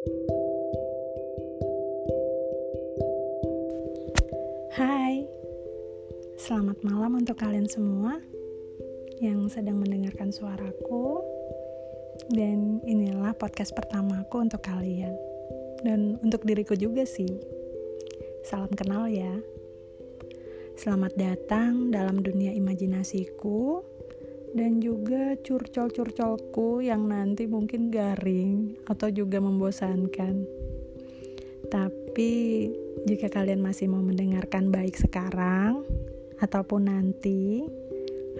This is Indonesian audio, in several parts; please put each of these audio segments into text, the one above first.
Hai, selamat malam untuk kalian semua yang sedang mendengarkan suaraku. Dan inilah podcast pertamaku untuk kalian, dan untuk diriku juga sih. Salam kenal ya. Selamat datang dalam dunia imajinasiku dan juga curcol-curcolku yang nanti mungkin garing atau juga membosankan. Tapi jika kalian masih mau mendengarkan baik sekarang ataupun nanti,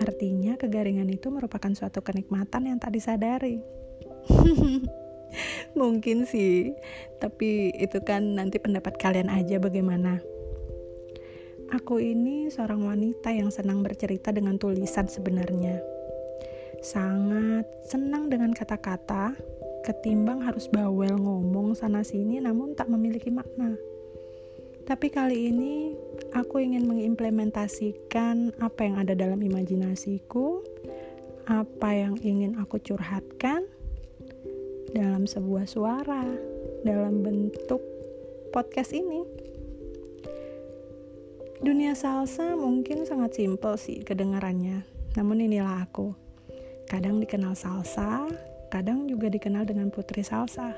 artinya kegaringan itu merupakan suatu kenikmatan yang tak disadari. Mungkin sih, tapi itu kan nanti pendapat kalian aja bagaimana. Aku ini seorang wanita yang senang bercerita dengan tulisan sebenarnya. Sangat senang dengan kata-kata, ketimbang harus bawel ngomong sana-sini namun tak memiliki makna. Tapi kali ini aku ingin mengimplementasikan apa yang ada dalam imajinasiku, apa yang ingin aku curhatkan dalam sebuah suara, dalam bentuk podcast ini. Dunia salsa mungkin sangat simpel sih kedengarannya, namun inilah aku. Kadang dikenal salsa, kadang juga dikenal dengan putri salsa.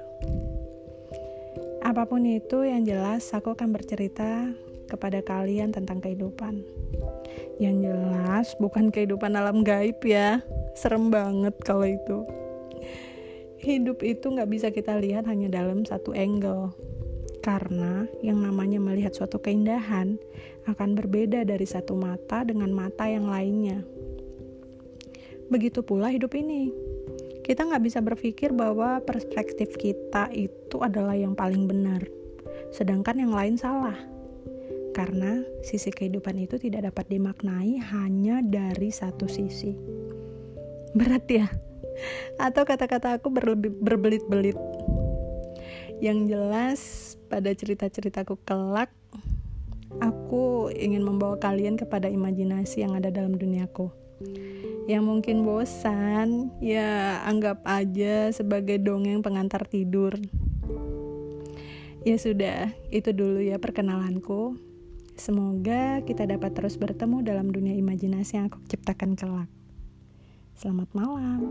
Apa pun itu yang jelas, aku akan bercerita kepada kalian tentang kehidupan. Yang jelas, bukan kehidupan alam gaib ya. Serem banget kalau itu. Hidup itu nggak bisa kita lihat hanya dalam satu angle karena yang namanya melihat suatu keindahan akan berbeda dari satu mata dengan mata yang lainnya. Begitu pula hidup ini. Kita nggak bisa berpikir bahwa perspektif kita itu adalah yang paling benar, sedangkan yang lain salah. Karena sisi kehidupan itu tidak dapat dimaknai hanya dari satu sisi. Berat ya? Atau kata-kata aku berbelit-belit yang jelas pada cerita-ceritaku kelak aku ingin membawa kalian kepada imajinasi yang ada dalam duniaku yang mungkin bosan. Ya anggap aja sebagai dongeng pengantar tidur. Ya sudah itu dulu ya perkenalanku. Semoga kita dapat terus bertemu dalam dunia imajinasi yang aku ciptakan kelak. Selamat malam